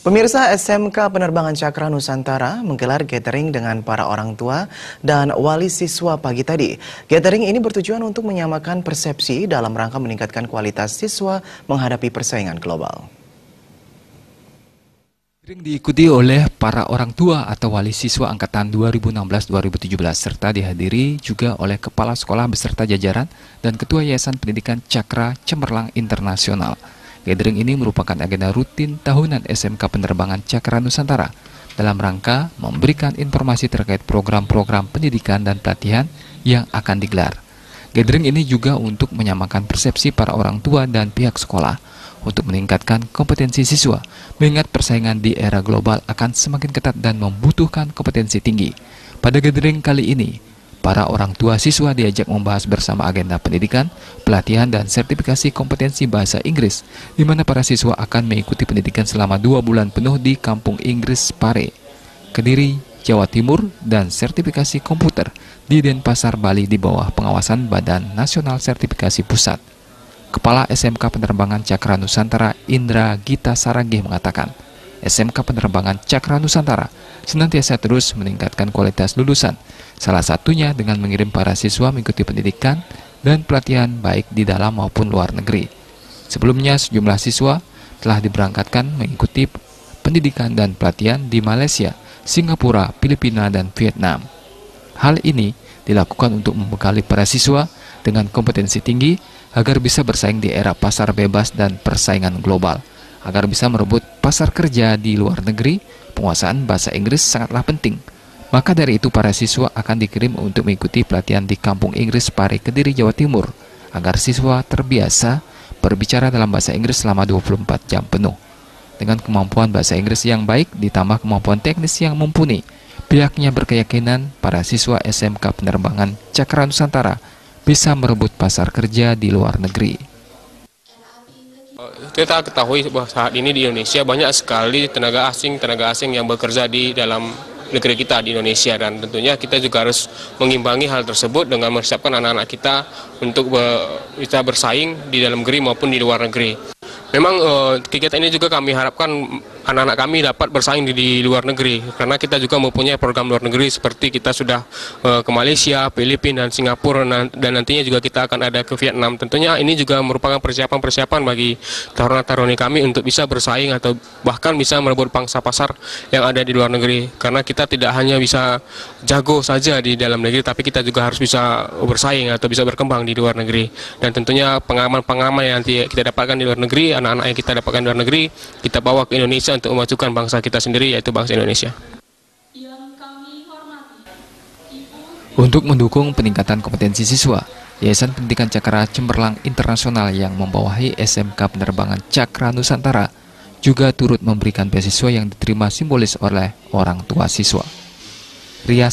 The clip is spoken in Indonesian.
Pemirsa SMK Penerbangan Cakra Nusantara menggelar gathering dengan para orang tua dan wali siswa pagi tadi. Gathering ini bertujuan untuk menyamakan persepsi dalam rangka meningkatkan kualitas siswa menghadapi persaingan global. Gathering diikuti oleh para orang tua atau wali siswa angkatan 2016-2017 serta dihadiri juga oleh kepala sekolah beserta jajaran dan ketua Yayasan Pendidikan Cakra Cemerlang Internasional. Gathering ini merupakan agenda rutin tahunan SMK Penerbangan Cakra Nusantara dalam rangka memberikan informasi terkait program-program pendidikan dan pelatihan yang akan digelar. Gathering ini juga untuk menyamakan persepsi para orang tua dan pihak sekolah untuk meningkatkan kompetensi siswa, mengingat persaingan di era global akan semakin ketat dan membutuhkan kompetensi tinggi. Pada gathering kali ini, Para orang tua siswa diajak membahas bersama agenda pendidikan, pelatihan, dan sertifikasi kompetensi bahasa Inggris, di mana para siswa akan mengikuti pendidikan selama dua bulan penuh di Kampung Inggris Pare, Kediri, Jawa Timur, dan sertifikasi komputer di Denpasar, Bali di bawah pengawasan Badan Nasional Sertifikasi Pusat. Kepala SMK Penerbangan Cakra Nusantara Indra Gita Saragi mengatakan, SMK Penerbangan Cakra Nusantara senantiasa terus meningkatkan kualitas lulusan, salah satunya dengan mengirim para siswa mengikuti pendidikan dan pelatihan baik di dalam maupun luar negeri. Sebelumnya, sejumlah siswa telah diberangkatkan mengikuti pendidikan dan pelatihan di Malaysia, Singapura, Filipina, dan Vietnam. Hal ini dilakukan untuk membekali para siswa dengan kompetensi tinggi agar bisa bersaing di era pasar bebas dan persaingan global. Agar bisa merebut pasar kerja di luar negeri, penguasaan bahasa Inggris sangatlah penting. Maka dari itu para siswa akan dikirim untuk mengikuti pelatihan di Kampung Inggris Pare Kediri, Jawa Timur, agar siswa terbiasa berbicara dalam bahasa Inggris selama 24 jam penuh. Dengan kemampuan bahasa Inggris yang baik ditambah kemampuan teknis yang mumpuni, pihaknya berkeyakinan para siswa SMK Penerbangan Cakra Nusantara bisa merebut pasar kerja di luar negeri. Kita ketahui bahwa saat ini di Indonesia banyak sekali tenaga asing, tenaga asing yang bekerja di dalam negeri kita di Indonesia dan tentunya kita juga harus mengimbangi hal tersebut dengan mempersiapkan anak-anak kita untuk bisa bersaing di dalam negeri maupun di luar negeri. Memang uh, kegiatan ini juga kami harapkan anak-anak kami dapat bersaing di, di luar negeri. Karena kita juga mempunyai program luar negeri seperti kita sudah uh, ke Malaysia, Filipina dan Singapura. Dan nantinya juga kita akan ada ke Vietnam. Tentunya ini juga merupakan persiapan-persiapan bagi taruna-taruni kami untuk bisa bersaing atau bahkan bisa merebut pangsa pasar yang ada di luar negeri. Karena kita tidak hanya bisa jago saja di dalam negeri tapi kita juga harus bisa bersaing atau bisa berkembang di luar negeri. Dan tentunya pengalaman-pengalaman yang nanti kita dapatkan di luar negeri anak-anak yang kita dapatkan di luar negeri kita bawa ke Indonesia Indonesia untuk memajukan bangsa kita sendiri yaitu bangsa Indonesia. Untuk mendukung peningkatan kompetensi siswa, Yayasan Pendidikan Cakra Cemerlang Internasional yang membawahi SMK Penerbangan Cakra Nusantara juga turut memberikan beasiswa yang diterima simbolis oleh orang tua siswa. Ria